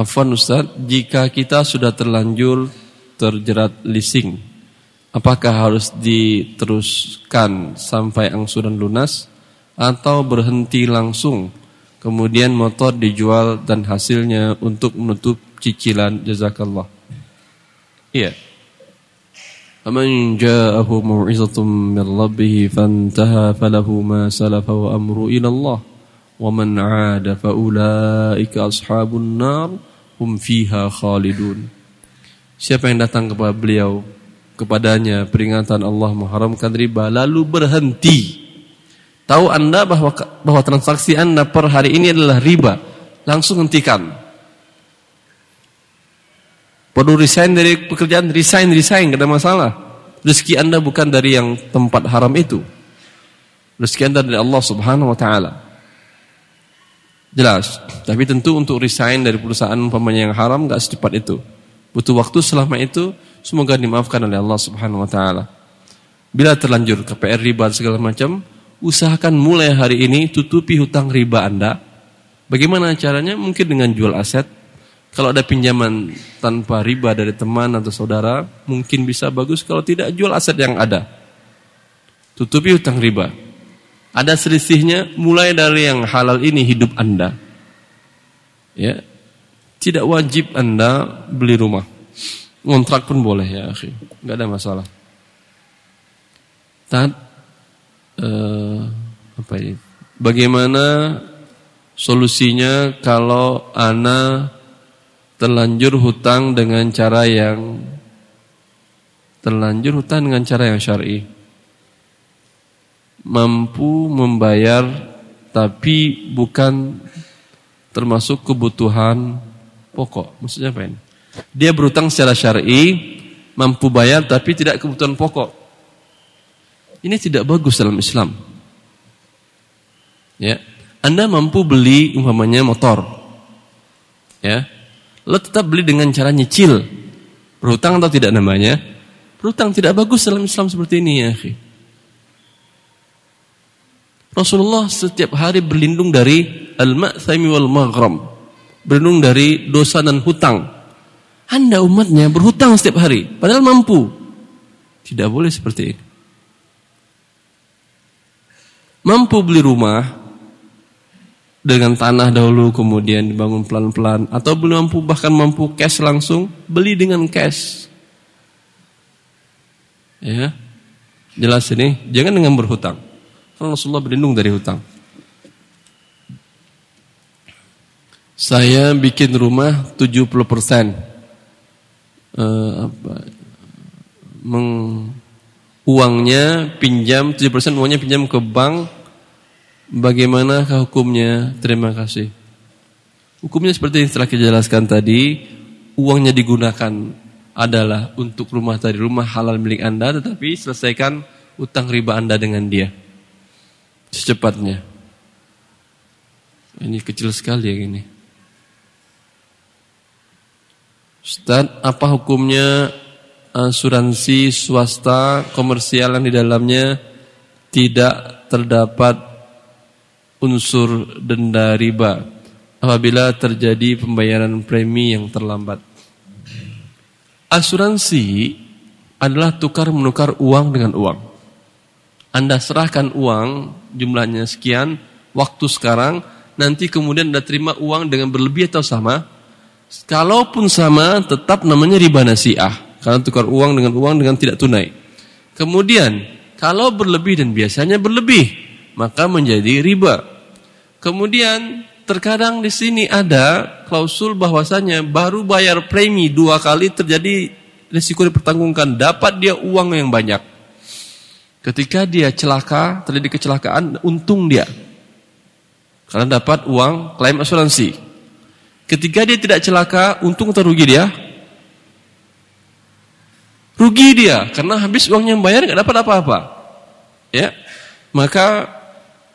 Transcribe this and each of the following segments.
Afwan Ustaz, jika kita sudah terlanjur terjerat leasing, apakah harus diteruskan sampai angsuran lunas atau berhenti langsung kemudian motor dijual dan hasilnya untuk menutup cicilan jazakallah. Iya. Aman ja'ahu mau'izatun min rabbih fantaha falahu ma salafa wa amru ila Allah wa man 'ada fa ulaika ashabun nar hum fiha khalidun. Siapa yang datang kepada beliau kepadanya peringatan Allah mengharamkan riba lalu berhenti. Tahu Anda bahwa bahwa transaksi Anda per hari ini adalah riba, langsung hentikan. Perlu resign dari pekerjaan, resign, resign, tidak ada masalah. Rezeki anda bukan dari yang tempat haram itu. Rezeki anda dari Allah subhanahu wa ta'ala. Jelas. Tapi tentu untuk resign dari perusahaan umpamanya yang haram gak secepat itu. Butuh waktu selama itu, semoga dimaafkan oleh Allah subhanahu wa ta'ala. Bila terlanjur KPR riba segala macam, usahakan mulai hari ini tutupi hutang riba anda. Bagaimana caranya? Mungkin dengan jual aset, kalau ada pinjaman tanpa riba dari teman atau saudara, mungkin bisa bagus. Kalau tidak, jual aset yang ada. Tutupi hutang riba. Ada selisihnya, mulai dari yang halal ini hidup Anda. Ya, tidak wajib Anda beli rumah. Ngontrak pun boleh ya, akhi. Enggak ada masalah. Tad, uh, apa ini? Bagaimana solusinya kalau Anda terlanjur hutang dengan cara yang terlanjur hutang dengan cara yang syar'i. Mampu membayar tapi bukan termasuk kebutuhan pokok. Maksudnya apa ini? Dia berhutang secara syar'i, mampu bayar tapi tidak kebutuhan pokok. Ini tidak bagus dalam Islam. Ya. Anda mampu beli umpamanya motor. Ya lo tetap beli dengan cara nyicil. Berhutang atau tidak namanya? Berhutang tidak bagus dalam Islam seperti ini ya. Rasulullah setiap hari berlindung dari al-ma'thami wal maghram. Berlindung dari dosa dan hutang. Anda umatnya berhutang setiap hari, padahal mampu. Tidak boleh seperti ini. Mampu beli rumah, dengan tanah dahulu kemudian dibangun pelan-pelan atau belum mampu bahkan mampu cash langsung beli dengan cash ya jelas ini jangan dengan berhutang Rasulullah berlindung dari hutang saya bikin rumah 70% persen uh, uangnya pinjam 70% uangnya pinjam ke bank Bagaimana hukumnya? Terima kasih. Hukumnya seperti yang telah kita jelaskan tadi, uangnya digunakan adalah untuk rumah tadi, rumah halal milik Anda, tetapi selesaikan utang riba Anda dengan dia. Secepatnya. Ini kecil sekali yang ini. Ustaz, apa hukumnya asuransi swasta komersial yang di dalamnya tidak terdapat unsur denda riba apabila terjadi pembayaran premi yang terlambat. Asuransi adalah tukar menukar uang dengan uang. Anda serahkan uang jumlahnya sekian, waktu sekarang, nanti kemudian Anda terima uang dengan berlebih atau sama. Kalaupun sama, tetap namanya riba nasiah. Karena tukar uang dengan uang dengan tidak tunai. Kemudian, kalau berlebih dan biasanya berlebih, maka menjadi riba. Kemudian terkadang di sini ada klausul bahwasanya baru bayar premi dua kali terjadi risiko dipertanggungkan, dapat dia uang yang banyak. Ketika dia celaka, terjadi kecelakaan, untung dia. Karena dapat uang klaim asuransi. Ketika dia tidak celaka, untung atau rugi dia? Rugi dia, karena habis uangnya yang bayar nggak dapat apa-apa. Ya, maka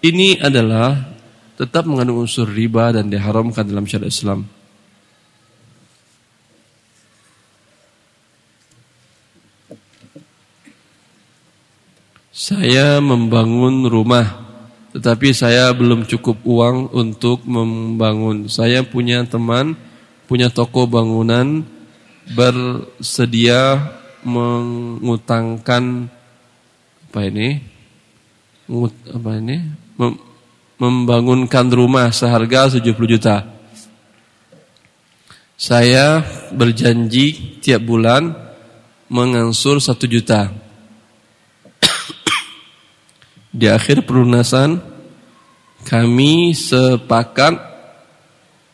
ini adalah tetap mengandung unsur riba dan diharamkan dalam syariat Islam. Saya membangun rumah, tetapi saya belum cukup uang untuk membangun. Saya punya teman punya toko bangunan bersedia mengutangkan apa ini? apa ini? Mem membangunkan rumah seharga 70 juta. Saya berjanji tiap bulan mengansur satu juta. Di akhir pelunasan kami sepakat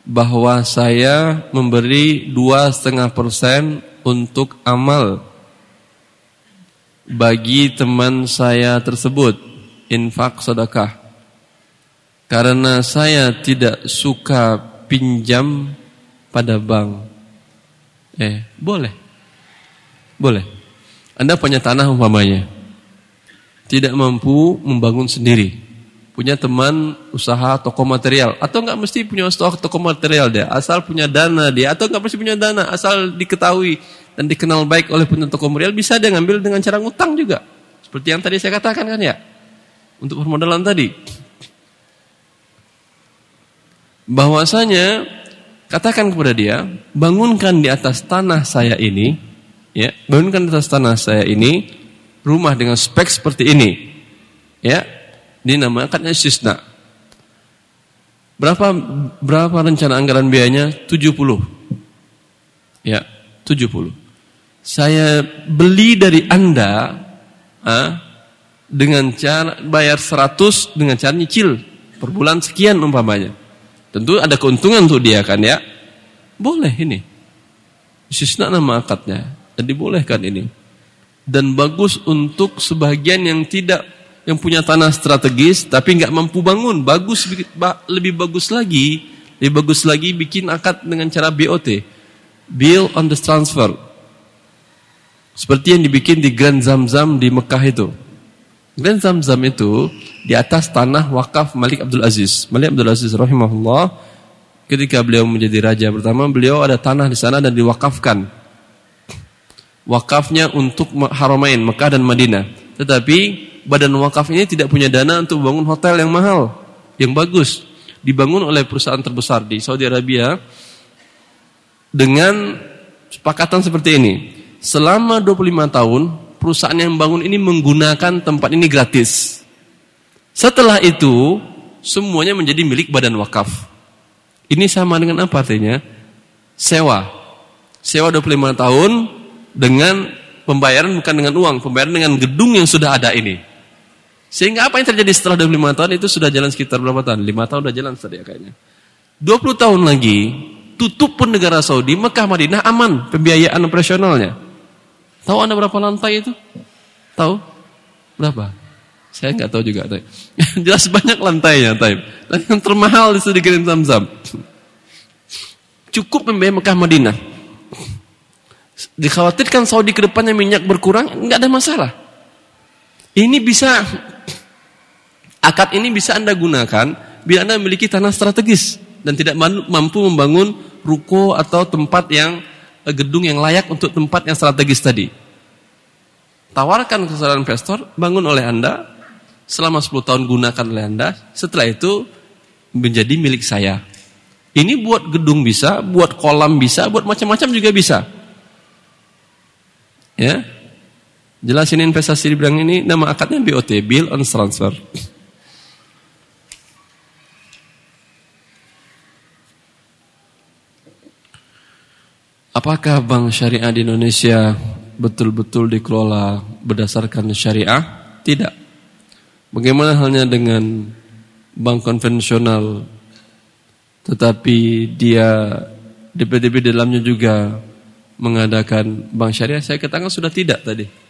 bahwa saya memberi dua setengah persen untuk amal bagi teman saya tersebut infak sedekah karena saya tidak suka pinjam pada bank. Eh boleh. Boleh. Anda punya tanah umpamanya tidak mampu membangun sendiri. Punya teman usaha toko material. Atau nggak mesti punya usaha toko material dia. Asal punya dana dia. Atau nggak mesti punya dana. Asal diketahui dan dikenal baik oleh punya toko material bisa dia ngambil dengan cara ngutang juga. Seperti yang tadi saya katakan kan ya. Untuk permodalan tadi. Bahwasanya katakan kepada dia bangunkan di atas tanah saya ini ya bangunkan di atas tanah saya ini rumah dengan spek seperti ini ya dinamakan istisna. Berapa berapa rencana anggaran biayanya? 70. Ya, 70. Saya beli dari Anda ah, dengan cara bayar 100 dengan cara nyicil per bulan sekian umpamanya. Tentu ada keuntungan untuk dia kan ya. Boleh ini. Istisna nama akadnya. Dan dibolehkan ini. Dan bagus untuk sebagian yang tidak yang punya tanah strategis tapi nggak mampu bangun, bagus lebih bagus lagi, lebih bagus lagi bikin akad dengan cara BOT, Bill on the transfer. Seperti yang dibikin di Grand Zamzam di Mekah itu. Grand Zamzam itu di atas tanah wakaf Malik Abdul Aziz. Malik Abdul Aziz rahimahullah ketika beliau menjadi raja pertama, beliau ada tanah di sana dan diwakafkan. Wakafnya untuk Haramain Mekah dan Madinah. Tetapi badan wakaf ini tidak punya dana untuk bangun hotel yang mahal, yang bagus. Dibangun oleh perusahaan terbesar di Saudi Arabia dengan sepakatan seperti ini. Selama 25 tahun, perusahaan yang bangun ini menggunakan tempat ini gratis. Setelah itu, semuanya menjadi milik badan wakaf. Ini sama dengan apa artinya? Sewa. Sewa 25 tahun dengan pembayaran bukan dengan uang, pembayaran dengan gedung yang sudah ada ini. Sehingga apa yang terjadi setelah 25 tahun itu sudah jalan sekitar berapa tahun? 5 tahun sudah jalan tadi ya kayaknya. 20 tahun lagi, tutup pun negara Saudi, Mekah Madinah aman pembiayaan operasionalnya. Tahu Anda berapa lantai itu? Tahu? Berapa? Saya nggak tahu juga. Jelas banyak lantainya, Taib. Dan yang termahal itu di Green Zamzam. Cukup membiayai Mekah Madinah. Dikhawatirkan Saudi ke depannya minyak berkurang, nggak ada masalah. Ini bisa akad ini bisa Anda gunakan bila Anda memiliki tanah strategis dan tidak mampu membangun ruko atau tempat yang eh, gedung yang layak untuk tempat yang strategis tadi. Tawarkan ke seorang investor, bangun oleh Anda, selama 10 tahun gunakan oleh Anda, setelah itu menjadi milik saya. Ini buat gedung bisa, buat kolam bisa, buat macam-macam juga bisa. Ya, Jelasin investasi di bidang ini, nama akadnya BOT, Bill on Transfer. Apakah bank syariah di Indonesia betul-betul dikelola berdasarkan syariah? Tidak. Bagaimana halnya dengan bank konvensional tetapi dia DPDB dalamnya juga mengadakan bank syariah? Saya katakan sudah tidak tadi.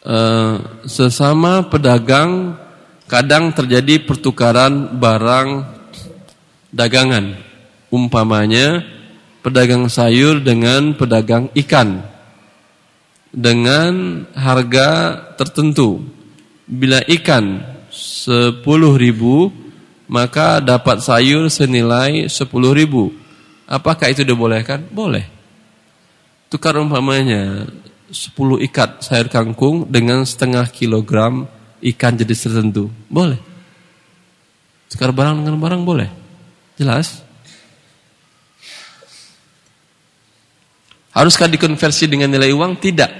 Uh, sesama pedagang kadang terjadi pertukaran barang dagangan. Umpamanya pedagang sayur dengan pedagang ikan dengan harga tertentu. Bila ikan 10 ribu maka dapat sayur senilai 10 ribu. Apakah itu dibolehkan? Boleh tukar umpamanya 10 ikat sayur kangkung dengan setengah kilogram ikan jenis tertentu. Boleh. Tukar barang dengan barang boleh. Jelas? Haruskah dikonversi dengan nilai uang? Tidak.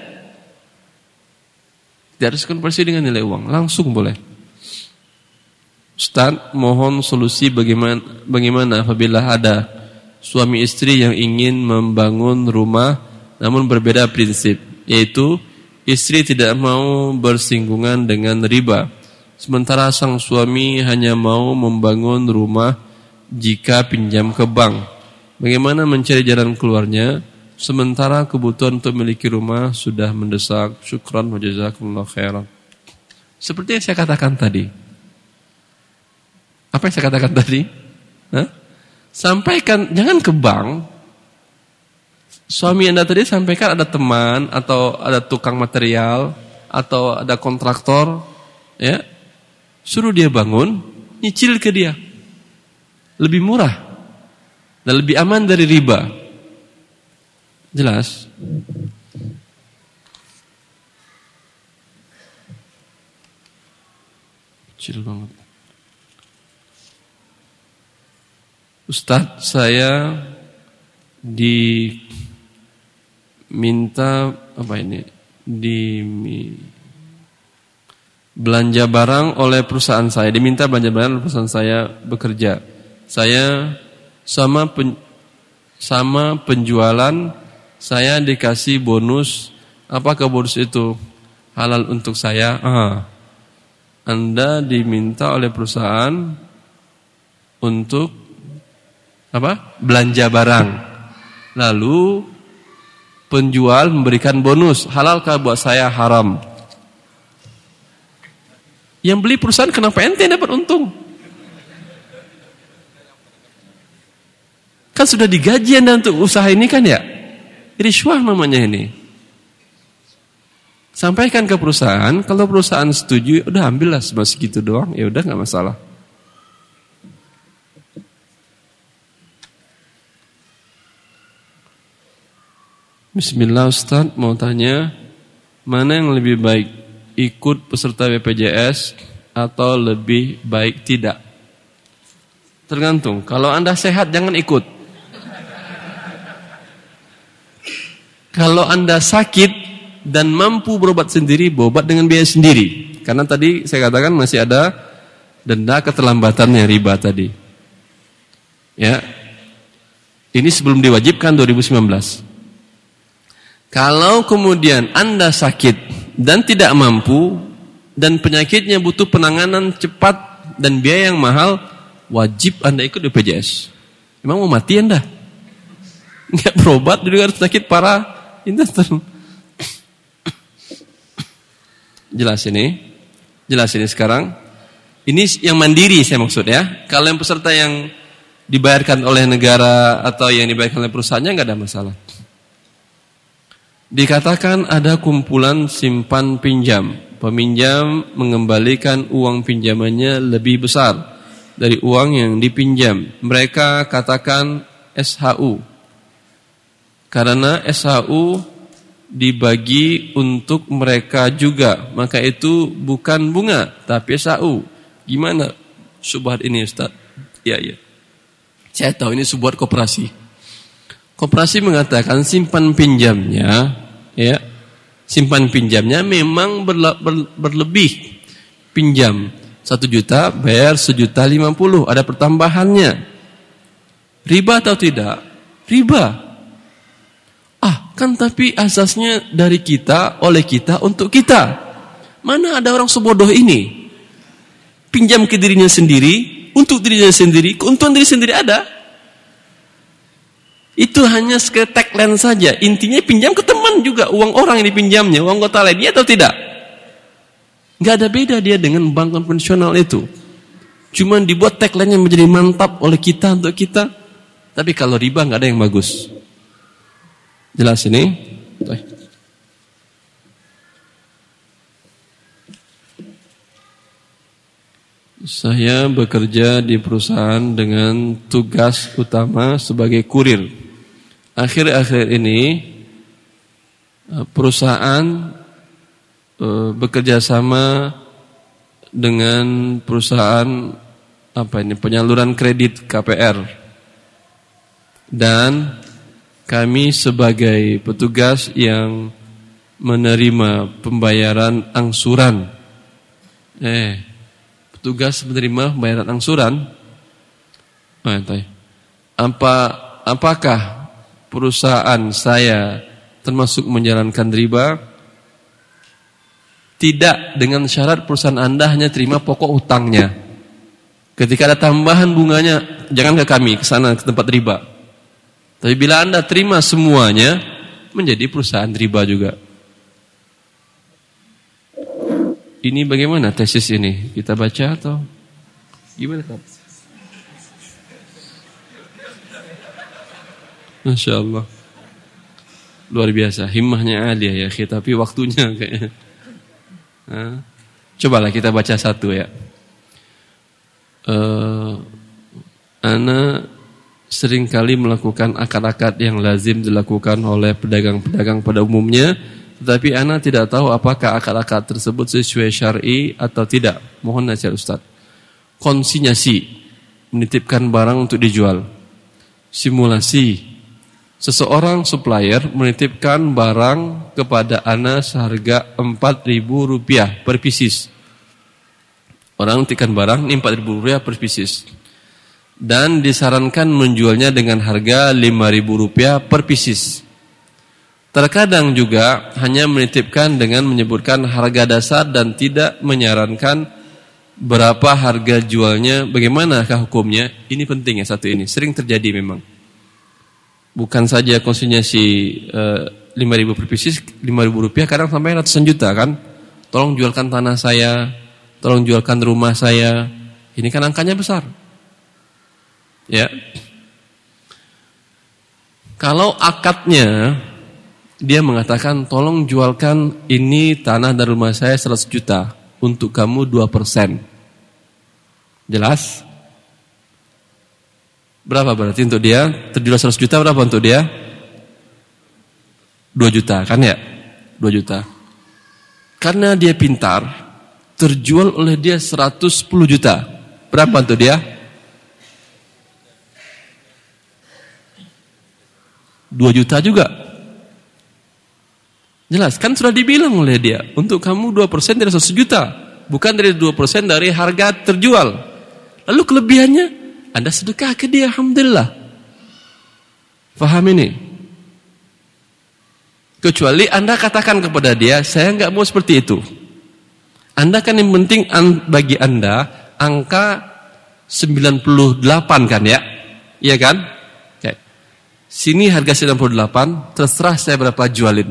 Tidak harus konversi dengan nilai uang, langsung boleh. Ustaz, mohon solusi bagaimana bagaimana apabila ada suami istri yang ingin membangun rumah namun berbeda prinsip, yaitu istri tidak mau bersinggungan dengan riba. Sementara sang suami hanya mau membangun rumah jika pinjam ke bank. Bagaimana mencari jalan keluarnya? Sementara kebutuhan untuk memiliki rumah sudah mendesak. Syukran wa jazakumullah khairan. Seperti yang saya katakan tadi. Apa yang saya katakan tadi? Hah? Sampaikan, jangan ke bank. Suami anda tadi sampaikan ada teman atau ada tukang material atau ada kontraktor, ya, suruh dia bangun, nyicil ke dia, lebih murah dan lebih aman dari riba. Jelas? Kecil banget. Ustadz saya diminta apa ini? Di belanja barang oleh perusahaan saya, diminta belanja barang oleh perusahaan saya bekerja. Saya sama pen, sama penjualan saya dikasih bonus, apakah bonus itu halal untuk saya? Ah, anda diminta oleh perusahaan untuk apa? Belanja barang. Lalu penjual memberikan bonus, halalkah buat saya haram? Yang beli perusahaan kenapa ente dapat untung? Kan sudah digaji Anda untuk usaha ini kan ya? Riswah namanya ini. Sampaikan ke perusahaan, kalau perusahaan setuju, udah ambillah cuma segitu doang, ya udah nggak masalah. Bismillah Ustaz mau tanya Mana yang lebih baik Ikut peserta BPJS Atau lebih baik tidak Tergantung Kalau anda sehat jangan ikut Kalau Anda sakit dan mampu berobat sendiri, berobat dengan biaya sendiri. Karena tadi saya katakan masih ada denda keterlambatannya riba tadi. Ya. Ini sebelum diwajibkan 2019. Kalau kemudian Anda sakit dan tidak mampu dan penyakitnya butuh penanganan cepat dan biaya yang mahal, wajib Anda ikut BPJS. Memang mau mati Anda? Enggak berobat juga harus sakit parah Jelas ini. Jelas ini sekarang. Ini yang mandiri saya maksud ya. Kalau yang peserta yang dibayarkan oleh negara atau yang dibayarkan oleh perusahaannya nggak ada masalah. Dikatakan ada kumpulan simpan pinjam. Peminjam mengembalikan uang pinjamannya lebih besar dari uang yang dipinjam. Mereka katakan SHU karena SHU dibagi untuk mereka juga. Maka itu bukan bunga, tapi SHU. Gimana subhat ini Ustaz? Ya, ya. Saya tahu ini sebuah koperasi. Koperasi mengatakan simpan pinjamnya, ya, simpan pinjamnya memang berle, ber, berlebih pinjam satu juta bayar sejuta lima puluh ada pertambahannya riba atau tidak riba Ah, kan tapi asasnya dari kita, oleh kita, untuk kita. Mana ada orang sebodoh ini? Pinjam ke dirinya sendiri, untuk dirinya sendiri, keuntungan diri sendiri ada. Itu hanya seketek tagline saja. Intinya pinjam ke teman juga. Uang orang yang dipinjamnya, uang kota lain. Dia atau tidak? Gak ada beda dia dengan bank konvensional itu. Cuma dibuat tagline yang menjadi mantap oleh kita untuk kita. Tapi kalau riba gak ada yang bagus. Jelas ini? Saya bekerja di perusahaan dengan tugas utama sebagai kurir. Akhir-akhir ini eh, perusahaan eh, bekerja sama dengan perusahaan apa ini penyaluran kredit KPR dan kami sebagai petugas yang menerima pembayaran angsuran. Eh petugas menerima pembayaran angsuran? Oh, apa apakah perusahaan saya termasuk menjalankan riba tidak dengan syarat perusahaan Anda hanya terima pokok utangnya. Ketika ada tambahan bunganya, jangan ke kami, ke sana, ke tempat riba. Tapi bila Anda terima semuanya, menjadi perusahaan riba juga. Ini bagaimana tesis ini? Kita baca atau gimana Kak? Masya Allah. Luar biasa, himmahnya Aliyah ya, tapi waktunya kayaknya. Nah, cobalah kita baca satu ya. Uh, Ana sering kali melakukan akad-akad yang lazim dilakukan oleh pedagang-pedagang pada umumnya, tetapi Ana tidak tahu apakah akad-akad tersebut sesuai syar'i atau tidak. Mohon nasihat Ustaz. Konsinyasi, menitipkan barang untuk dijual. Simulasi, Seseorang supplier menitipkan barang kepada Ana seharga Rp4.000 per pieces. Orang menitipkan barang ini Rp4.000 per pieces. Dan disarankan menjualnya dengan harga Rp5.000 per pieces. Terkadang juga hanya menitipkan dengan menyebutkan harga dasar dan tidak menyarankan berapa harga jualnya, bagaimanakah hukumnya. Ini penting ya satu ini, sering terjadi memang bukan saja konsinyasi eh, lima ribu per pieces, lima ribu rupiah, kadang sampai ratusan juta kan. Tolong jualkan tanah saya, tolong jualkan rumah saya. Ini kan angkanya besar. Ya. Kalau akadnya dia mengatakan tolong jualkan ini tanah dan rumah saya 100 juta untuk kamu 2%. Jelas? Berapa berarti untuk dia? Terjual 100 juta berapa untuk dia? 2 juta kan ya? 2 juta. Karena dia pintar, terjual oleh dia 110 juta. Berapa untuk dia? 2 juta juga. Jelas, kan sudah dibilang oleh dia, untuk kamu 2% dari 100 juta, bukan dari 2% dari harga terjual. Lalu kelebihannya anda sedekah ke dia, Alhamdulillah. Faham ini? Kecuali Anda katakan kepada dia, saya nggak mau seperti itu. Anda kan yang penting bagi Anda angka 98 kan ya? Iya kan? Oke. Sini harga 98, terserah saya berapa jualin.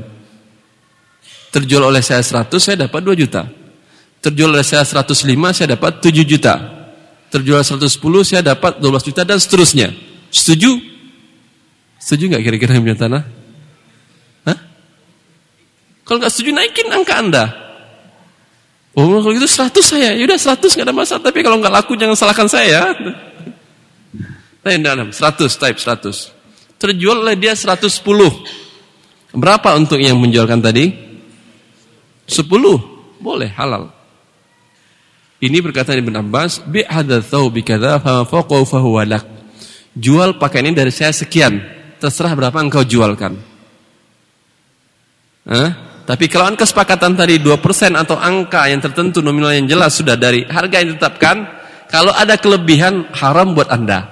Terjual oleh saya 100, saya dapat 2 juta. Terjual oleh saya 105, saya dapat 7 juta terjual 110 saya dapat 12 juta dan seterusnya. Setuju? Setuju nggak kira-kira yang punya tanah? Hah? Kalau nggak setuju naikin angka Anda. Oh kalau gitu 100 saya, yaudah 100 nggak ada masalah. Tapi kalau nggak laku jangan salahkan saya. Nah, dalam 100 type 100. Terjual oleh dia 110. Berapa untuk yang menjualkan tadi? 10. Boleh halal. Ini berkata Ibn Abbas, bi hadza thawbi kadza fa lak. Jual pakaian ini dari saya sekian. Terserah berapa engkau jualkan. Hah? Tapi kalau kesepakatan tadi 2% atau angka yang tertentu nominal yang jelas sudah dari harga yang ditetapkan, kalau ada kelebihan haram buat Anda.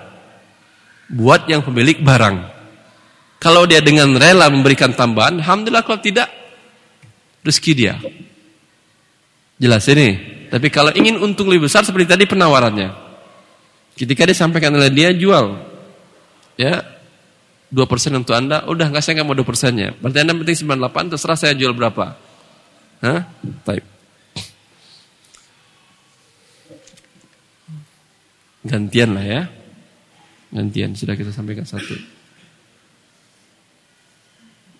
Buat yang pemilik barang. Kalau dia dengan rela memberikan tambahan, alhamdulillah kalau tidak rezeki dia. Jelas ini. Tapi kalau ingin untung lebih besar seperti tadi penawarannya. Ketika dia sampaikan oleh dia jual. Ya. 2% untuk Anda, udah nggak saya nggak mau 2 persennya. Berarti Anda penting 98, terserah saya jual berapa. Hah? Baik. Gantian lah ya. Gantian, sudah kita sampaikan satu.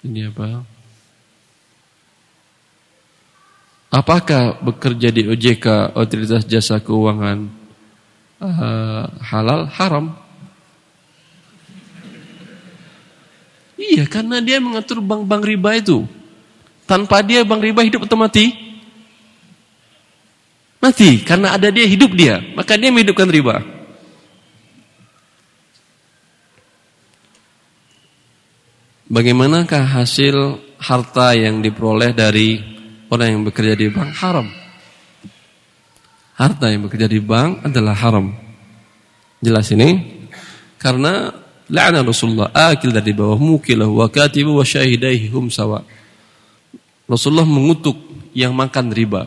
Ini apa? Apakah bekerja di OJK Otoritas Jasa Keuangan uh, halal haram? Iya, karena dia mengatur bank-bank riba itu. Tanpa dia bank riba hidup atau mati? Mati, karena ada dia hidup dia, maka dia menghidupkan riba. Bagaimanakah hasil harta yang diperoleh dari orang yang bekerja di bank haram? Harta yang bekerja di bank adalah haram. Jelas ini? Karena la'ana Rasulullah akil dari bawah mukilah wa katibu wa syahidaihi hum sawa. Rasulullah mengutuk yang makan riba.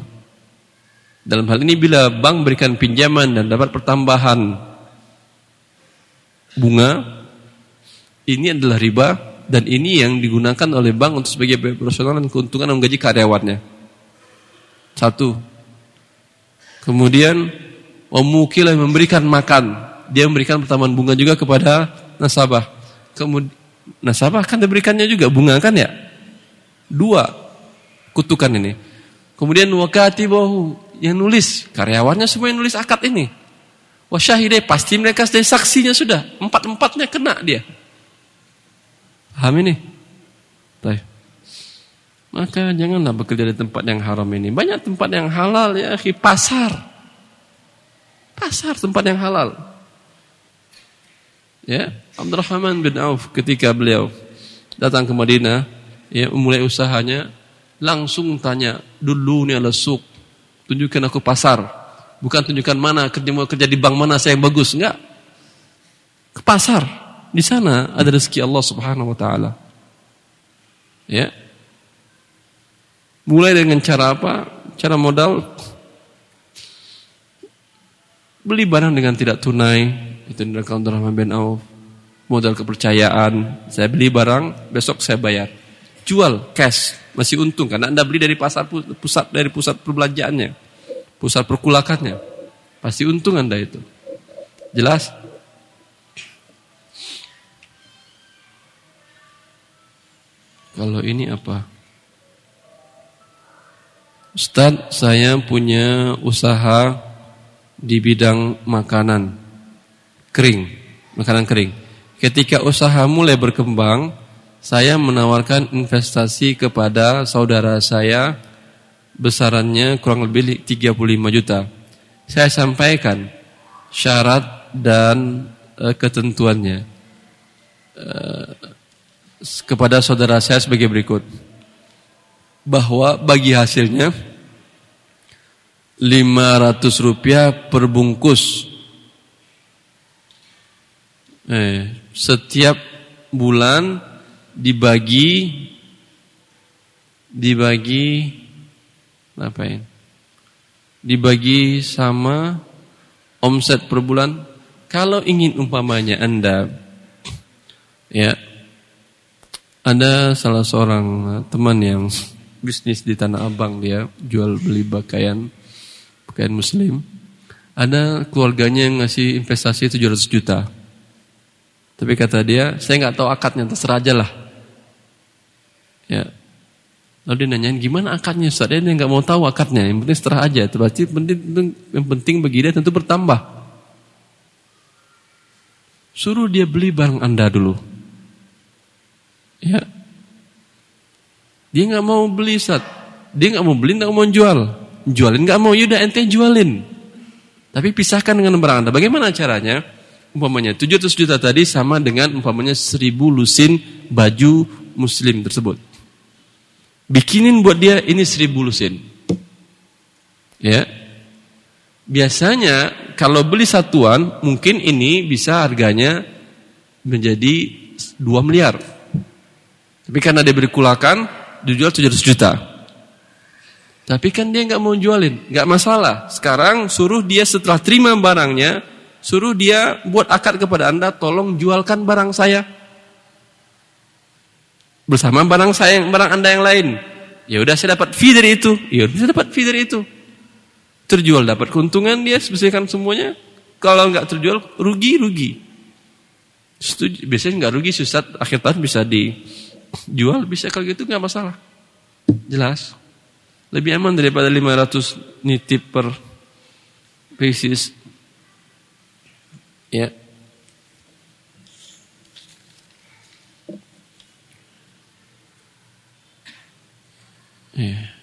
Dalam hal ini bila bank berikan pinjaman dan dapat pertambahan bunga, ini adalah riba dan ini yang digunakan oleh bank untuk sebagai profesional dan keuntungan menggaji karyawannya. Satu. Kemudian Omukilah memberikan makan. Dia memberikan pertambahan bunga juga kepada nasabah. Kemudian nasabah kan diberikannya juga bunga kan ya? Dua kutukan ini. Kemudian wakati bahu yang nulis karyawannya semua yang nulis akad ini. Wasyahidai pasti mereka dari saksinya sudah empat empatnya kena dia. Paham ini? Baik. Maka janganlah bekerja di tempat yang haram ini. Banyak tempat yang halal ya, pasar. Pasar tempat yang halal. Ya, Abdurrahman bin Auf ketika beliau datang ke Madinah, ya memulai usahanya, langsung tanya, dulu nih ala suk, tunjukkan aku pasar. Bukan tunjukkan mana kerja mau kerja di bank mana saya yang bagus, enggak. Ke pasar. Di sana ada rezeki Allah Subhanahu wa taala. Ya. Mulai dengan cara apa? Cara modal Beli barang dengan tidak tunai, itu dilakukan Rahman bin Auf. Modal kepercayaan, saya beli barang, besok saya bayar. Jual cash, masih untung karena Anda beli dari pasar pusat dari pusat perbelanjaannya, pusat perkulakannya. Pasti untung Anda itu. Jelas? Kalau ini apa? Ustadz, saya punya usaha di bidang makanan kering, makanan kering. Ketika usaha mulai berkembang, saya menawarkan investasi kepada saudara saya besarannya kurang lebih 35 juta. Saya sampaikan syarat dan e, ketentuannya e, kepada saudara saya sebagai berikut. Bahwa bagi hasilnya 500 rupiah per bungkus. Eh, setiap bulan dibagi dibagi apa ya? Dibagi sama omset per bulan. Kalau ingin umpamanya Anda ya ada salah seorang teman yang bisnis di Tanah Abang dia jual beli pakaian pakaian muslim, ada keluarganya yang ngasih investasi 700 juta. Tapi kata dia, saya nggak tahu akadnya, terserah aja lah. Ya. Lalu dia nanyain, gimana akadnya Ustaz? Dia nggak mau tahu akadnya, yang penting setelah aja. Berarti penting, yang penting bagi dia tentu bertambah. Suruh dia beli barang Anda dulu. Ya. Dia nggak mau beli Ustaz. Dia nggak mau beli, nggak mau jual. Jualin nggak mau, yaudah ente jualin. Tapi pisahkan dengan barang anda. Bagaimana caranya? Umpamanya 700 juta tadi sama dengan umpamanya 1000 lusin baju muslim tersebut. Bikinin buat dia ini 1000 lusin. Ya. Biasanya kalau beli satuan mungkin ini bisa harganya menjadi 2 miliar. Tapi karena dia berkulakan dijual 700 juta. Tapi kan dia nggak mau jualin, nggak masalah. Sekarang suruh dia setelah terima barangnya, suruh dia buat akad kepada anda, tolong jualkan barang saya bersama barang saya, barang anda yang lain. Ya udah saya dapat fee dari itu, ya udah saya dapat fee dari itu. Terjual dapat keuntungan dia sebesarkan semuanya. Kalau nggak terjual rugi rugi. Biasanya nggak rugi susah akhir tahun bisa dijual bisa kalau gitu nggak masalah. Jelas. Lebih aman daripada 500 nitip per basis. Ya. Yeah.